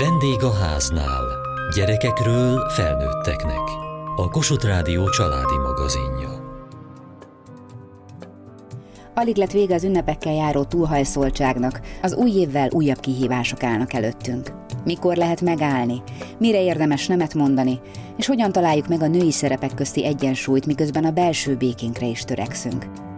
Vendég a háznál. Gyerekekről felnőtteknek. A Kossuth Rádió családi magazinja. Alig lett vége az ünnepekkel járó túlhajszoltságnak, az új évvel újabb kihívások állnak előttünk. Mikor lehet megállni? Mire érdemes nemet mondani? És hogyan találjuk meg a női szerepek közti egyensúlyt, miközben a belső békénkre is törekszünk?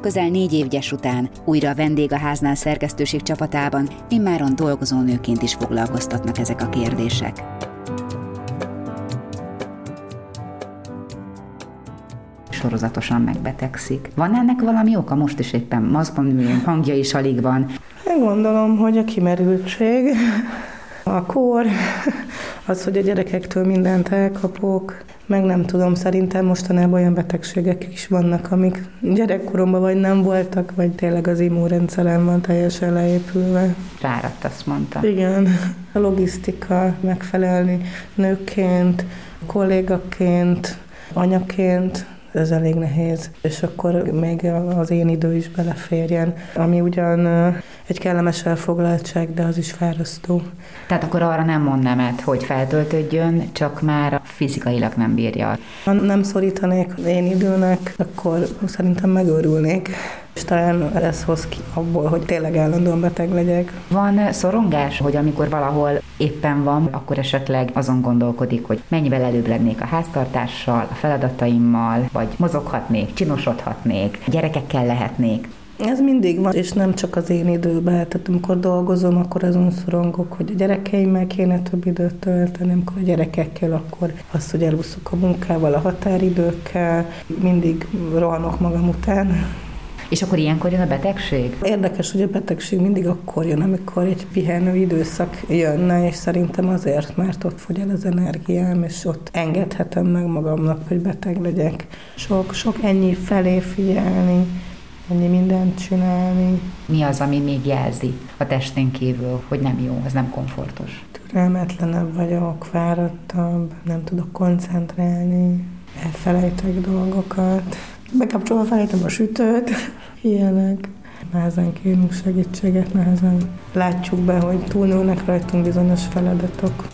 Közel négy évgyes után újra a vendég a háznál szerkesztőség csapatában, immáron dolgozó nőként is foglalkoztatnak ezek a kérdések. sorozatosan megbetegszik. Van ennek valami oka? Most is éppen maszkban ülünk, hangja is alig van. Én gondolom, hogy a kimerültség, a kor, az, hogy a gyerekektől mindent elkapok, meg nem tudom, szerintem mostanában olyan betegségek is vannak, amik gyerekkoromban vagy nem voltak, vagy tényleg az immunrendszerem van teljesen leépülve. Fáradt, azt mondta. Igen, a logisztika megfelelni nőként, kollégaként, anyaként, ez elég nehéz. És akkor még az én idő is beleférjen, ami ugyan egy kellemes elfoglaltság, de az is fárasztó. Tehát akkor arra nem mond nemet, hogy feltöltődjön, csak már fizikailag nem bírja. Ha nem szorítanék én időnek, akkor szerintem megőrülnék. És talán ez hoz ki abból, hogy tényleg állandóan beteg legyek. Van szorongás, hogy amikor valahol éppen van, akkor esetleg azon gondolkodik, hogy mennyivel előbb lennék a háztartással, a feladataimmal, vagy mozoghatnék, csinosodhatnék, gyerekekkel lehetnék. Ez mindig van, és nem csak az én időben. Tehát amikor dolgozom, akkor azon szorongok, hogy a gyerekeimmel kéne több időt tölteni, amikor a gyerekekkel, akkor azt, hogy elúszok a munkával, a határidőkkel, mindig rohanok magam után. És akkor ilyenkor jön a betegség? Érdekes, hogy a betegség mindig akkor jön, amikor egy pihenő időszak jönne, és szerintem azért, mert ott fogy el az energiám, és ott engedhetem meg magamnak, hogy beteg legyek. Sok, sok ennyi felé figyelni, ennyi mindent csinálni. Mi az, ami még jelzi a testén kívül, hogy nem jó, ez nem komfortos? Türelmetlenebb vagyok, fáradtabb, nem tudok koncentrálni, elfelejtek dolgokat. Bekapcsolva felejtem a sütőt, ilyenek. Nehezen kérünk segítséget, nehezen látjuk be, hogy túlnőnek rajtunk bizonyos feladatok.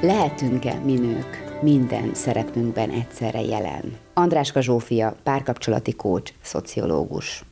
Lehetünk-e mi nők minden szerepünkben egyszerre jelen? Andráska Zsófia, párkapcsolati kócs, szociológus.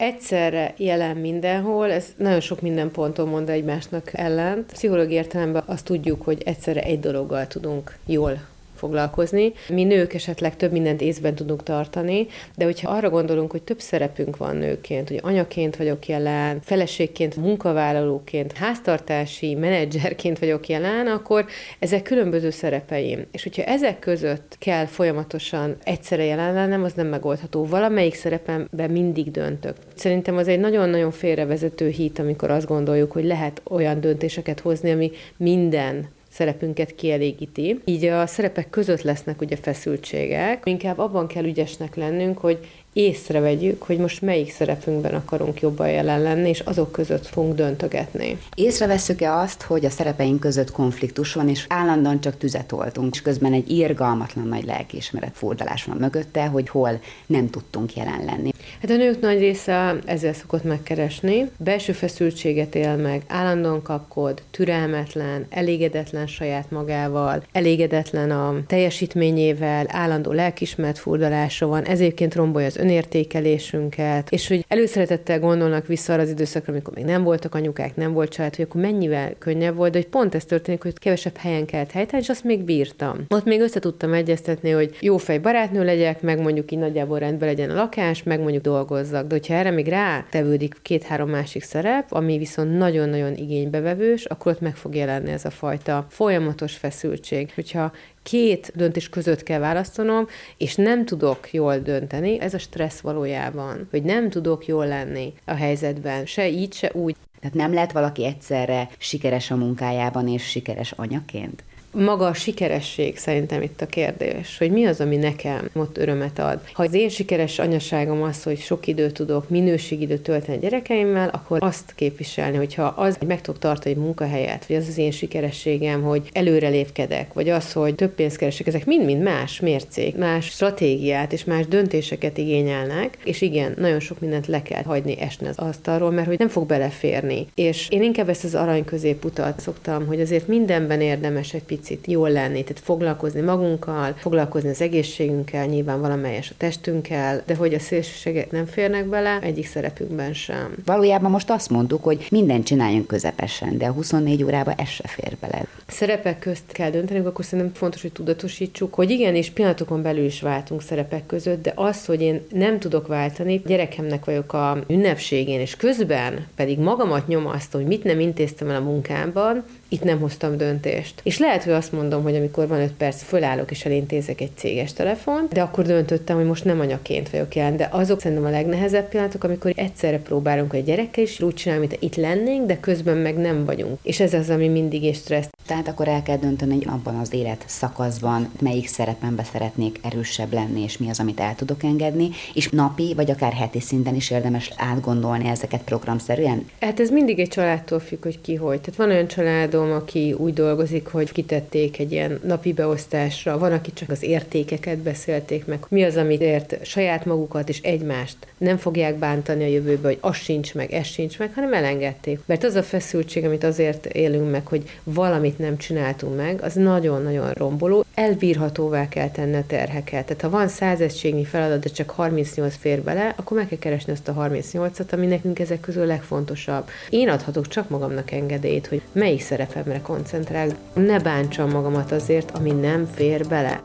Egyszerre jelen mindenhol, ez nagyon sok minden ponton mond egymásnak ellent. Pszichológiai értelemben azt tudjuk, hogy egyszerre egy dologgal tudunk jól foglalkozni. Mi nők esetleg több mindent észben tudunk tartani, de hogyha arra gondolunk, hogy több szerepünk van nőként, hogy anyaként vagyok jelen, feleségként, munkavállalóként, háztartási menedzserként vagyok jelen, akkor ezek különböző szerepeim. És hogyha ezek között kell folyamatosan egyszerre jelen lennem, az nem megoldható. Valamelyik szerepemben mindig döntök. Szerintem az egy nagyon-nagyon félrevezető hit, amikor azt gondoljuk, hogy lehet olyan döntéseket hozni, ami minden szerepünket kielégíti. Így a szerepek között lesznek ugye feszültségek. Inkább abban kell ügyesnek lennünk, hogy észrevegyük, hogy most melyik szerepünkben akarunk jobban jelen lenni, és azok között fogunk döntögetni. Észreveszük-e azt, hogy a szerepeink között konfliktus van, és állandóan csak tüzet oltunk, és közben egy irgalmatlan nagy lelkiismeret fordulás van mögötte, hogy hol nem tudtunk jelen lenni. Hát a nők nagy része ezzel szokott megkeresni. Belső feszültséget él meg, állandóan kapkod, türelmetlen, elégedetlen saját magával, elégedetlen a teljesítményével, állandó lelkismert furdalása van, ez egyébként rombolja az önértékelésünket, és hogy előszeretettel gondolnak vissza arra az időszakra, amikor még nem voltak anyukák, nem volt család, hogy akkor mennyivel könnyebb volt, de hogy pont ez történik, hogy kevesebb helyen kellett helytállni, és azt még bírtam. Ott még össze tudtam egyeztetni, hogy jó fej barátnő legyek, meg mondjuk így nagyjából rendben legyen a lakás, meg mondjuk dolgozzak. De hogyha erre még rá tevődik két-három másik szerep, ami viszont nagyon-nagyon igénybevevős, akkor ott meg fog jelenni ez a fajta folyamatos feszültség. Hogyha két döntés között kell választanom, és nem tudok jól dönteni, ez a stressz valójában, hogy nem tudok jól lenni a helyzetben, se így, se úgy. Tehát nem lehet valaki egyszerre sikeres a munkájában és sikeres anyaként? Maga a sikeresség szerintem itt a kérdés, hogy mi az, ami nekem ott örömet ad. Ha az én sikeres anyaságom az, hogy sok időt tudok, minőségidőt tölteni a gyerekeimmel, akkor azt képviselni, hogyha az, hogy meg tudok tartani egy munkahelyet, vagy az az én sikerességem, hogy előrelépkedek, vagy az, hogy több pénzt keresek, ezek mind-mind más mércék, más stratégiát és más döntéseket igényelnek, és igen, nagyon sok mindent le kell hagyni esni az asztalról, mert hogy nem fog beleférni. És én inkább ezt az arany középutat szoktam, hogy azért mindenben érdemes egy picit jól lenni, tehát foglalkozni magunkkal, foglalkozni az egészségünkkel, nyilván valamelyes a testünkkel, de hogy a szélsőségek nem férnek bele, egyik szerepünkben sem. Valójában most azt mondtuk, hogy mindent csináljunk közepesen, de a 24 órában ez se fér bele. Szerepek közt kell döntenünk, akkor szerintem fontos, hogy tudatosítsuk, hogy igen, és pillanatokon belül is váltunk szerepek között, de az, hogy én nem tudok váltani, gyerekemnek vagyok a ünnepségén, és közben pedig magamat nyomasztom, hogy mit nem intéztem el a munkámban, itt nem hoztam döntést. És lehet, hogy azt mondom, hogy amikor van öt perc, fölállok és elintézek egy céges telefont, de akkor döntöttem, hogy most nem anyaként vagyok jelen. De azok szerintem a legnehezebb pillanatok, amikor egyszerre próbálunk egy gyerekkel is úgy csinálni, mint itt lennénk, de közben meg nem vagyunk. És ez az, ami mindig is stressz. Tehát akkor el kell dönteni, hogy abban az élet szakaszban melyik szerepembe szeretnék erősebb lenni, és mi az, amit el tudok engedni, és napi vagy akár heti szinten is érdemes átgondolni ezeket programszerűen. Hát ez mindig egy családtól függ, hogy ki hogy. Tehát van olyan családom, aki úgy dolgozik, hogy kitették egy ilyen napi beosztásra, van, aki csak az értékeket beszélték meg, mi az, amit ért saját magukat és egymást nem fogják bántani a jövőbe, hogy az sincs meg, ez sincs meg, hanem elengedték. Mert az a feszültség, amit azért élünk meg, hogy valamit nem csináltunk meg, az nagyon-nagyon romboló. Elbírhatóvá kell tenni a terheket. Tehát ha van száz egységnyi feladat, de csak 38 fér bele, akkor meg kell keresni azt a 38-at, ami nekünk ezek közül a legfontosabb. Én adhatok csak magamnak engedélyt, hogy melyik szerepemre koncentrál. Ne bántsam magamat azért, ami nem fér bele.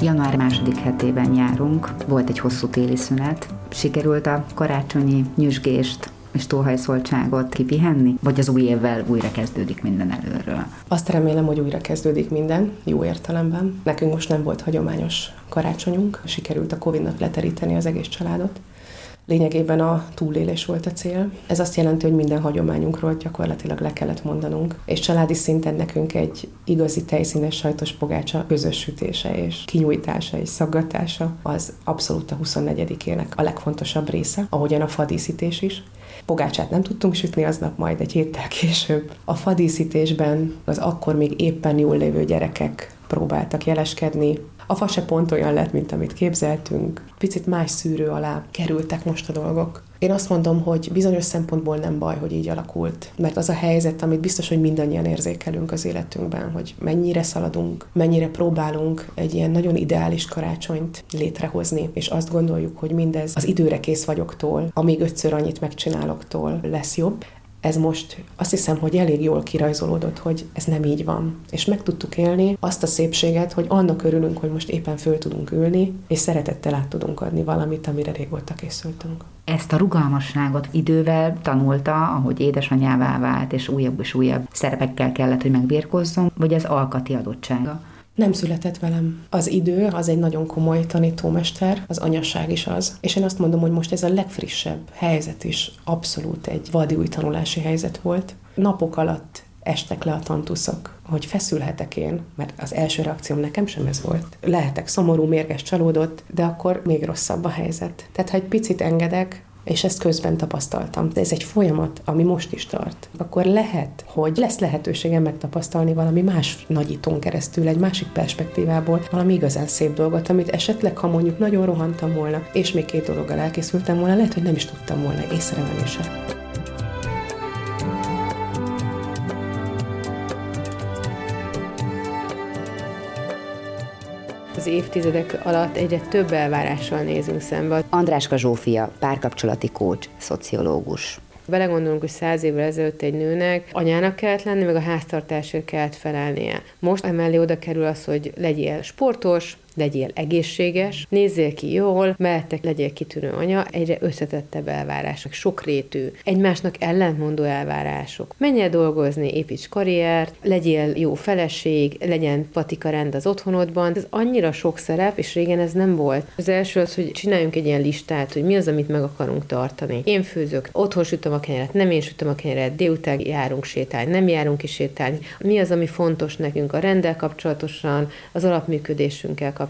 Január második hetében járunk, volt egy hosszú téli szünet, sikerült a karácsonyi nyüzsgést és túlhajszoltságot kipihenni, vagy az új évvel újra kezdődik minden előről? Azt remélem, hogy újra kezdődik minden, jó értelemben. Nekünk most nem volt hagyományos karácsonyunk, sikerült a Covid-nak leteríteni az egész családot. Lényegében a túlélés volt a cél. Ez azt jelenti, hogy minden hagyományunkról gyakorlatilag le kellett mondanunk, és családi szinten nekünk egy igazi tejszínes sajtos pogácsa közös és kinyújtása és szaggatása az abszolút a 24-ének a legfontosabb része, ahogyan a fadíszítés is. Pogácsát nem tudtunk sütni aznap, majd egy héttel később. A fadíszítésben az akkor még éppen jól lévő gyerekek próbáltak jeleskedni, a fa se pont olyan lett, mint amit képzeltünk. Picit más szűrő alá kerültek most a dolgok. Én azt mondom, hogy bizonyos szempontból nem baj, hogy így alakult, mert az a helyzet, amit biztos, hogy mindannyian érzékelünk az életünkben, hogy mennyire szaladunk, mennyire próbálunk egy ilyen nagyon ideális karácsonyt létrehozni, és azt gondoljuk, hogy mindez az időre kész vagyoktól, amíg ötször annyit megcsinálóktól lesz jobb ez most azt hiszem, hogy elég jól kirajzolódott, hogy ez nem így van. És meg tudtuk élni azt a szépséget, hogy annak örülünk, hogy most éppen föl tudunk ülni, és szeretettel át tudunk adni valamit, amire régóta készültünk. Ezt a rugalmasságot idővel tanulta, ahogy édesanyává vált, és újabb és újabb szerepekkel kellett, hogy megbírkozzon, vagy ez alkati adottsága? Nem született velem. Az idő az egy nagyon komoly tanítómester, az anyasság is az. És én azt mondom, hogy most ez a legfrissebb helyzet is abszolút egy vadi új tanulási helyzet volt. Napok alatt estek le a tantuszok, hogy feszülhetek én, mert az első reakcióm nekem sem ez volt. Lehetek szomorú, mérges, csalódott, de akkor még rosszabb a helyzet. Tehát ha egy picit engedek, és ezt közben tapasztaltam. De ez egy folyamat, ami most is tart. Akkor lehet, hogy lesz lehetőségem megtapasztalni valami más nagyítón keresztül, egy másik perspektívából, valami igazán szép dolgot, amit esetleg, ha mondjuk nagyon rohantam volna, és még két dologgal elkészültem volna, lehet, hogy nem is tudtam volna észrevenni sem. Évtizedek alatt egyre több elvárással nézünk szembe. Andráska Zsófia, párkapcsolati kócs, szociológus. Belegondolunk, hogy száz évvel ezelőtt egy nőnek anyának kellett lenni, meg a háztartásért kellett felelnie. Most emellé oda kerül az, hogy legyél sportos, legyél egészséges, nézzél ki jól, mellettek legyél kitűnő anya, egyre összetettebb elvárások, sokrétű, egymásnak ellentmondó elvárások. Menj el dolgozni, építs karriert, legyél jó feleség, legyen patika rend az otthonodban. Ez annyira sok szerep, és régen ez nem volt. Az első az, hogy csináljunk egy ilyen listát, hogy mi az, amit meg akarunk tartani. Én főzök, otthon sütöm a kenyeret, nem én sütöm a kenyeret, délután járunk sétálni, nem járunk ki sétálni. Mi az, ami fontos nekünk a rendel kapcsolatosan, az alapműködésünkkel kapcsolatosan.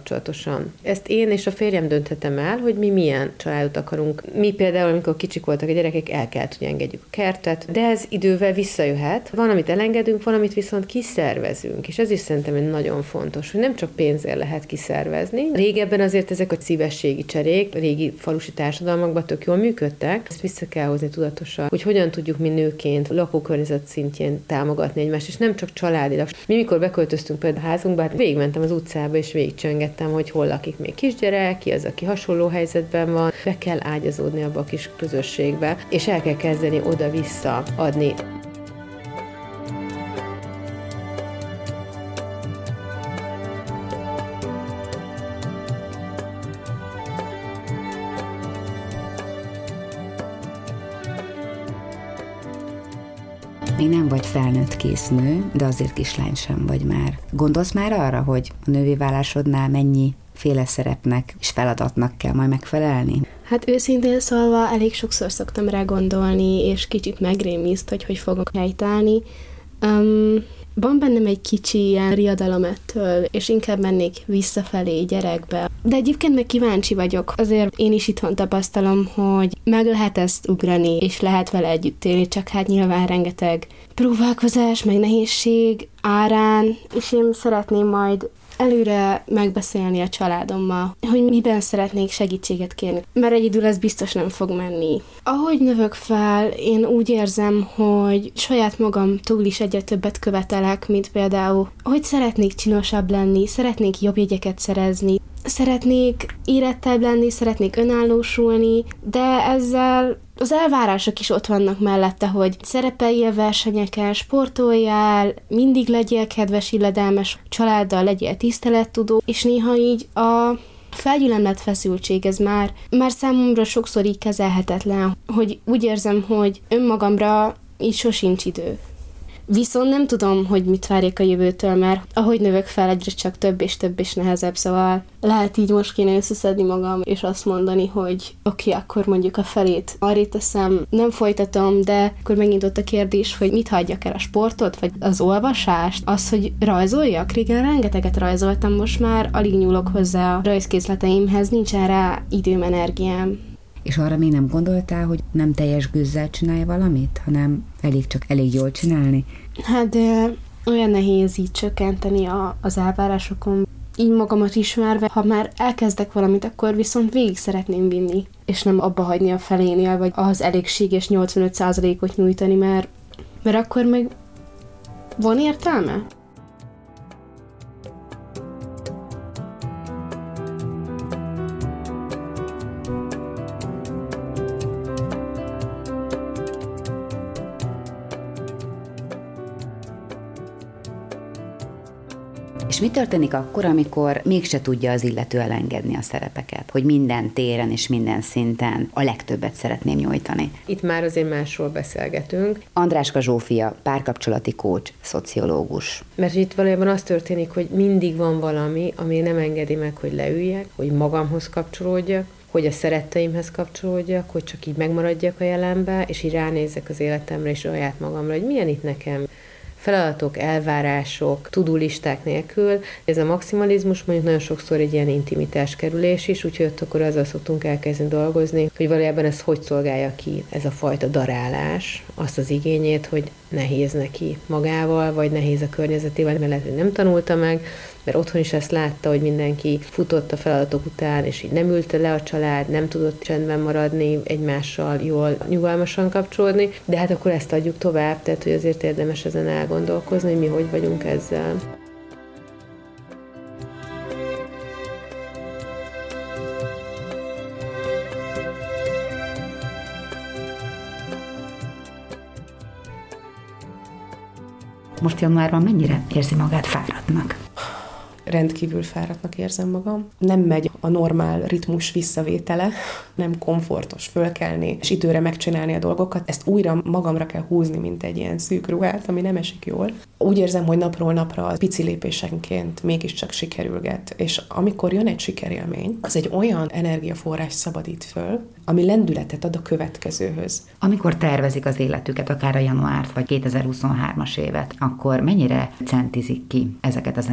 Ezt én és a férjem dönthetem el, hogy mi milyen családot akarunk. Mi például, amikor kicsik voltak a gyerekek, el kellett, hogy engedjük a kertet, de ez idővel visszajöhet. Van, amit elengedünk, van, amit viszont kiszervezünk, és ez is szerintem egy nagyon fontos, hogy nem csak pénzért lehet kiszervezni. Régebben azért ezek a szívességi cserék, régi falusi társadalmakban tök jól működtek, ezt vissza kell hozni tudatosan, hogy hogyan tudjuk mi nőként lakókörnyezet szintjén támogatni egymást, és nem csak családilag. Mi mikor beköltöztünk például a házunkba, hát végigmentem az utcába, és végigcsöngettem, hogy hol lakik még kisgyerek, ki az, aki hasonló helyzetben van, be kell ágyazódni abba a kis közösségbe, és el kell kezdeni oda-vissza adni. Felnőtt kész nő, de azért kislány sem vagy már. Gondolsz már arra, hogy a nővé válásodnál mennyi féle szerepnek és feladatnak kell majd megfelelni? Hát őszintén szólva elég sokszor szoktam rá gondolni, és kicsit megrémiszt, hogy hogy fogok helytállni. Um, van bennem egy kicsi ilyen riadalom ettől, és inkább mennék visszafelé gyerekbe. De egyébként meg kíváncsi vagyok. Azért én is itthon tapasztalom, hogy meg lehet ezt ugrani, és lehet vele együtt élni, csak hát nyilván rengeteg próbálkozás, meg nehézség árán, és én szeretném majd előre megbeszélni a családommal, hogy miben szeretnék segítséget kérni, mert egyedül ez biztos nem fog menni. Ahogy növök fel, én úgy érzem, hogy saját magam túl is egyre többet követelek, mint például, hogy szeretnék csinosabb lenni, szeretnék jobb jegyeket szerezni, szeretnék érettebb lenni, szeretnék önállósulni, de ezzel az elvárások is ott vannak mellette, hogy szerepeljél versenyeken, sportoljál, mindig legyél kedves, illedelmes családdal, legyél tisztelettudó, és néha így a felgyülemlett feszültség, ez már, már számomra sokszor így kezelhetetlen, hogy úgy érzem, hogy önmagamra így sosincs idő. Viszont nem tudom, hogy mit várjak a jövőtől, mert ahogy növök fel, egyre csak több és több és nehezebb, szóval lehet így most kéne összeszedni magam, és azt mondani, hogy oké, okay, akkor mondjuk a felét arra teszem, nem folytatom, de akkor megint ott a kérdés, hogy mit hagyjak el a sportot, vagy az olvasást, az, hogy rajzoljak. Régen rengeteget rajzoltam, most már alig nyúlok hozzá a rajzkészleteimhez, nincsen rá időm, energiám. És arra még nem gondoltál, hogy nem teljes gőzzel csinálj valamit, hanem elég csak elég jól csinálni? Hát de olyan nehéz így csökkenteni a, az elvárásokon. Így magamat ismerve, ha már elkezdek valamit, akkor viszont végig szeretném vinni, és nem abba hagyni a felénél, vagy az elégséges 85%-ot nyújtani, mert, mert akkor meg van értelme? És mi történik akkor, amikor mégse tudja az illető elengedni a szerepeket? Hogy minden téren és minden szinten a legtöbbet szeretném nyújtani. Itt már azért másról beszélgetünk. Andráska Zsófia, párkapcsolati kócs, szociológus. Mert itt valójában az történik, hogy mindig van valami, ami nem engedi meg, hogy leüljek, hogy magamhoz kapcsolódjak, hogy a szeretteimhez kapcsolódjak, hogy csak így megmaradjak a jelenbe, és így ránézek az életemre és saját magamra, hogy milyen itt nekem feladatok, elvárások, tudulisták nélkül. Ez a maximalizmus mondjuk nagyon sokszor egy ilyen intimitás kerülés is, úgyhogy ott akkor azzal szoktunk elkezdeni dolgozni, hogy valójában ez hogy szolgálja ki ez a fajta darálás, azt az igényét, hogy nehéz neki magával, vagy nehéz a környezetével, mert lehet, hogy nem tanulta meg, mert otthon is ezt látta, hogy mindenki futott a feladatok után, és így nem ülte le a család, nem tudott csendben maradni, egymással jól, nyugalmasan kapcsolódni, de hát akkor ezt adjuk tovább, tehát hogy azért érdemes ezen elgondolkozni, hogy mi hogy vagyunk ezzel. Most januárban mennyire érzi magát fáradtnak? Rendkívül fáradtnak érzem magam. Nem megy a normál ritmus visszavétele, nem komfortos fölkelni, és időre megcsinálni a dolgokat. Ezt újra magamra kell húzni, mint egy ilyen szűk ruhát, ami nem esik jól. Úgy érzem, hogy napról napra pici lépésenként mégiscsak sikerülget. És amikor jön egy sikerélmény, az egy olyan energiaforrás szabadít föl, ami lendületet ad a következőhöz. Amikor tervezik az életüket, akár a januárt vagy 2023-as évet, akkor mennyire centizik ki ezeket az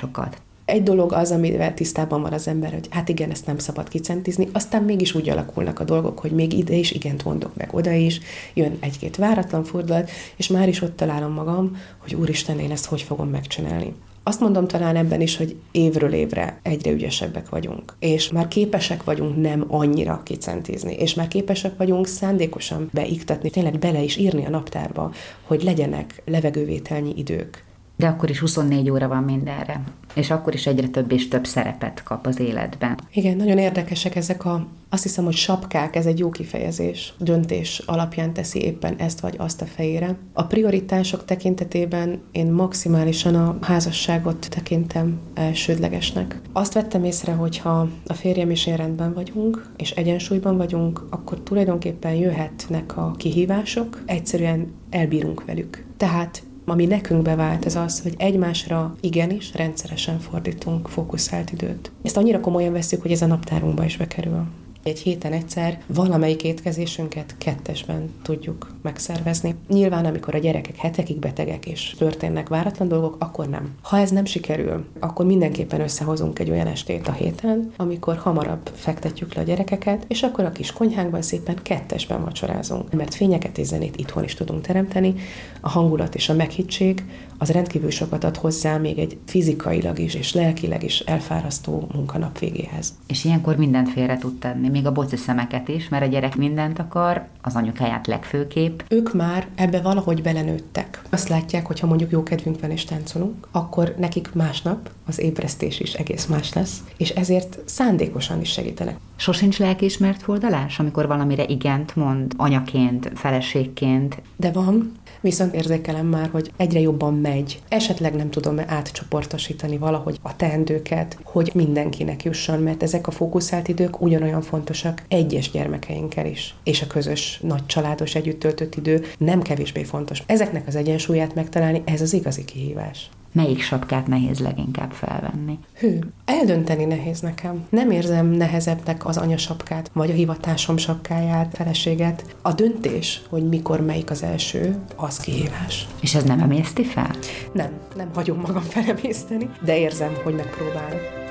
energiaforrásokat? Egy dolog az, amivel tisztában van az ember, hogy hát igen, ezt nem szabad kicentizni, aztán mégis úgy alakulnak a dolgok, hogy még ide is igent mondok meg, oda is, jön egy-két váratlan fordulat, és már is ott találom magam, hogy úristen, én ezt hogy fogom megcsinálni. Azt mondom talán ebben is, hogy évről évre egyre ügyesebbek vagyunk, és már képesek vagyunk nem annyira kicentizni, és már képesek vagyunk szándékosan beiktatni, tényleg bele is írni a naptárba, hogy legyenek levegővételnyi idők, de akkor is 24 óra van mindenre, és akkor is egyre több és több szerepet kap az életben. Igen, nagyon érdekesek ezek a, azt hiszem, hogy sapkák, ez egy jó kifejezés, döntés alapján teszi éppen ezt vagy azt a fejére. A prioritások tekintetében én maximálisan a házasságot tekintem elsődlegesnek. Azt vettem észre, hogy ha a férjem és én rendben vagyunk, és egyensúlyban vagyunk, akkor tulajdonképpen jöhetnek a kihívások, egyszerűen elbírunk velük. Tehát ami nekünk bevált, ez az, hogy egymásra igenis rendszeresen fordítunk fókuszált időt. Ezt annyira komolyan veszük, hogy ez a naptárunkba is bekerül. Egy héten egyszer valamelyik étkezésünket kettesben tudjuk megszervezni. Nyilván, amikor a gyerekek hetekig betegek és történnek váratlan dolgok, akkor nem. Ha ez nem sikerül, akkor mindenképpen összehozunk egy olyan estét a héten, amikor hamarabb fektetjük le a gyerekeket, és akkor a kis konyhánkban szépen kettesben vacsorázunk. Mert fényeket és zenét itthon is tudunk teremteni, a hangulat és a meghittség az rendkívül sokat ad hozzá még egy fizikailag is és lelkileg is elfárasztó munkanap végéhez. És ilyenkor mindent félre tud tenni, még a boci szemeket is, mert a gyerek mindent akar, az anyukáját legfőképp. Ők már ebbe valahogy belenőttek. Azt látják, hogy ha mondjuk jó kedvünk van és táncolunk, akkor nekik másnap az ébresztés is egész más lesz, és ezért szándékosan is segítenek. Sosincs lelkiismert fordulás, amikor valamire igent mond, anyaként, feleségként? De van, viszont érzékelem már, hogy egyre jobban megy. Esetleg nem tudom átcsoportosítani valahogy a teendőket, hogy mindenkinek jusson, mert ezek a fókuszált idők ugyanolyan fontosak egyes gyermekeinkkel is. És a közös, nagy családos együtt töltött idő nem kevésbé fontos. Ezeknek az egyensúlyát megtalálni, ez az igazi kihívás. Melyik sapkát nehéz leginkább felvenni? Hű, eldönteni nehéz nekem. Nem érzem nehezebbnek az anyasapkát, vagy a hivatásom sapkáját, feleséget. A döntés, hogy mikor melyik az első, az kihívás. És ez nem emészti fel? Nem, nem hagyom magam felemészteni, de érzem, hogy megpróbálok.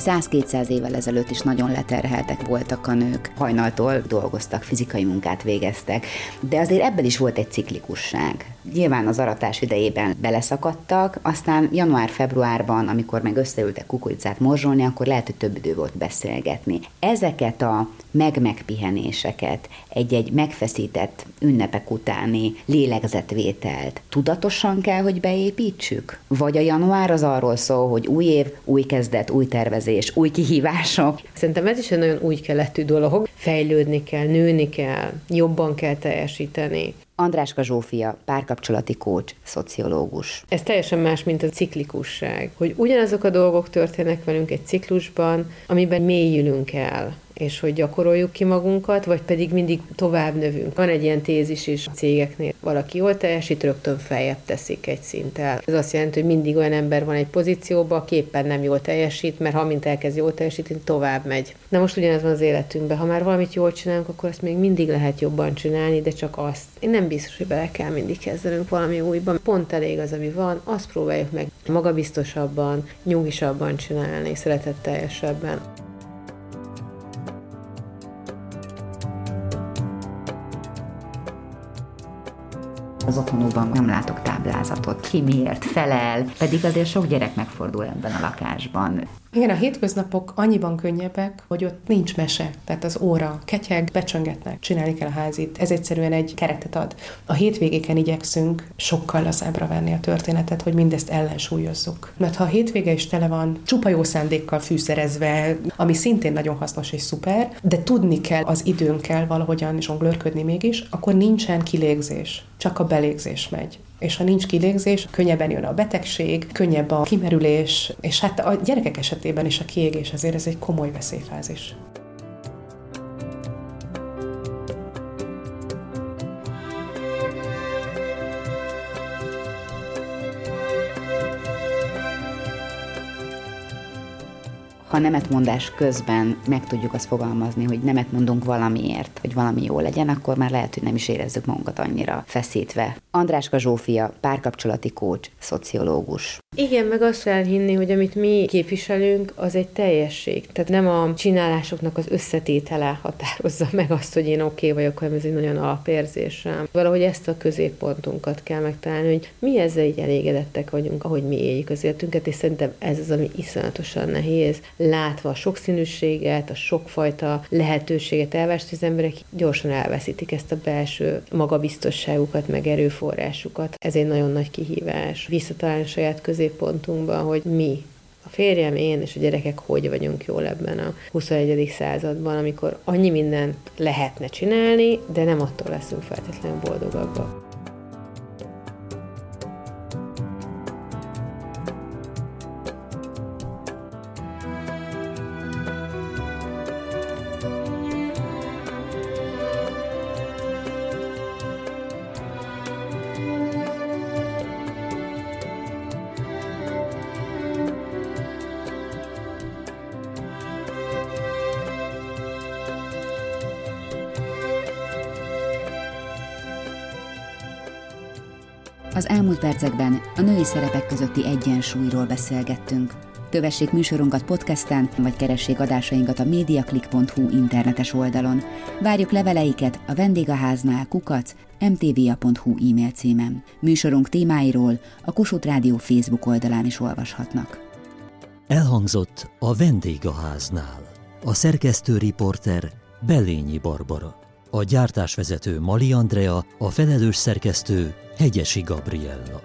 100-200 évvel ezelőtt is nagyon leterheltek voltak a nők, hajnaltól dolgoztak, fizikai munkát végeztek, de azért ebből is volt egy ciklikusság. Nyilván az aratás idejében beleszakadtak, aztán január-februárban, amikor meg összeültek kukoricát morzsolni, akkor lehet, hogy több idő volt beszélgetni. Ezeket a meg-megpihenéseket, egy-egy megfeszített ünnepek utáni lélegzetvételt tudatosan kell, hogy beépítsük? Vagy a január az arról szól, hogy új év, új kezdet, új tervezés, új kihívások? Szerintem ez is egy nagyon új keletű dolog. Fejlődni kell, nőni kell, jobban kell teljesíteni. Andráska Zsófia, párkapcsolati kócs, szociológus. Ez teljesen más, mint a ciklikusság, hogy ugyanazok a dolgok történnek velünk egy ciklusban, amiben mélyülünk el és hogy gyakoroljuk ki magunkat, vagy pedig mindig tovább növünk. Van egy ilyen tézis is a cégeknél, valaki jól teljesít, rögtön feljebb teszik egy szinttel. Ez azt jelenti, hogy mindig olyan ember van egy pozícióban, aki éppen nem jól teljesít, mert ha mint elkezd jól teljesíteni, tovább megy. De most ugyanez van az életünkben. Ha már valamit jól csinálunk, akkor ezt még mindig lehet jobban csinálni, de csak azt. Én nem biztos, hogy bele kell mindig kezdenünk valami újban. Pont elég az, ami van, azt próbáljuk meg magabiztosabban, nyugisabban csinálni, szeretetteljesebben. Az otthonukban nem látok táblázatot, ki miért felel, pedig azért sok gyerek megfordul ebben a lakásban. Igen, a hétköznapok annyiban könnyebbek, hogy ott nincs mese. Tehát az óra ketyeg, becsöngetnek, csinálni kell a házit. Ez egyszerűen egy keretet ad. A hétvégéken igyekszünk sokkal lazábbra venni a történetet, hogy mindezt ellensúlyozzuk. Mert ha a hétvége is tele van csupa jó szándékkal fűszerezve, ami szintén nagyon hasznos és szuper, de tudni kell az időnkkel valahogyan zsonglőrködni mégis, akkor nincsen kilégzés, csak a belégzés megy és ha nincs kilégzés, könnyebben jön a betegség, könnyebb a kimerülés, és hát a gyerekek esetében is a kiégés azért ez egy komoly veszélyfázis. Nemetmondás közben meg tudjuk azt fogalmazni, hogy nemet mondunk valamiért, hogy valami jó legyen, akkor már lehet, hogy nem is érezzük magunkat annyira feszítve. Andráska Zsófia, párkapcsolati kócs, szociológus. Igen, meg azt kell hinni, hogy amit mi képviselünk, az egy teljesség. Tehát nem a csinálásoknak az összetétele határozza meg azt, hogy én oké okay vagyok, hanem ez egy nagyon alapérzésem. Valahogy ezt a középpontunkat kell megtalálni, hogy mi ezzel így elégedettek vagyunk, ahogy mi éljük az életünket, és szerintem ez az, ami iszonyatosan nehéz. Látva a sokszínűséget, a sokfajta lehetőséget elvest, az emberek gyorsan elveszítik ezt a belső magabiztosságukat, meg erőforrásukat. Ez egy nagyon nagy kihívás. Visszatalálni saját közé középpontunkban, hogy mi, a férjem, én és a gyerekek hogy vagyunk jól ebben a 21. században, amikor annyi mindent lehetne csinálni, de nem attól leszünk feltétlenül boldogabbak. Az elmúlt percekben a női szerepek közötti egyensúlyról beszélgettünk. Kövessék műsorunkat podcasten, vagy keressék adásainkat a mediaclick.hu internetes oldalon. Várjuk leveleiket a vendégháznál kukac mtva.hu e-mail címen. Műsorunk témáiról a Kossuth Rádió Facebook oldalán is olvashatnak. Elhangzott a vendégháznál. A szerkesztő riporter Belényi Barbara. A gyártásvezető Mali Andrea, a felelős szerkesztő Hegyesi Gabriella.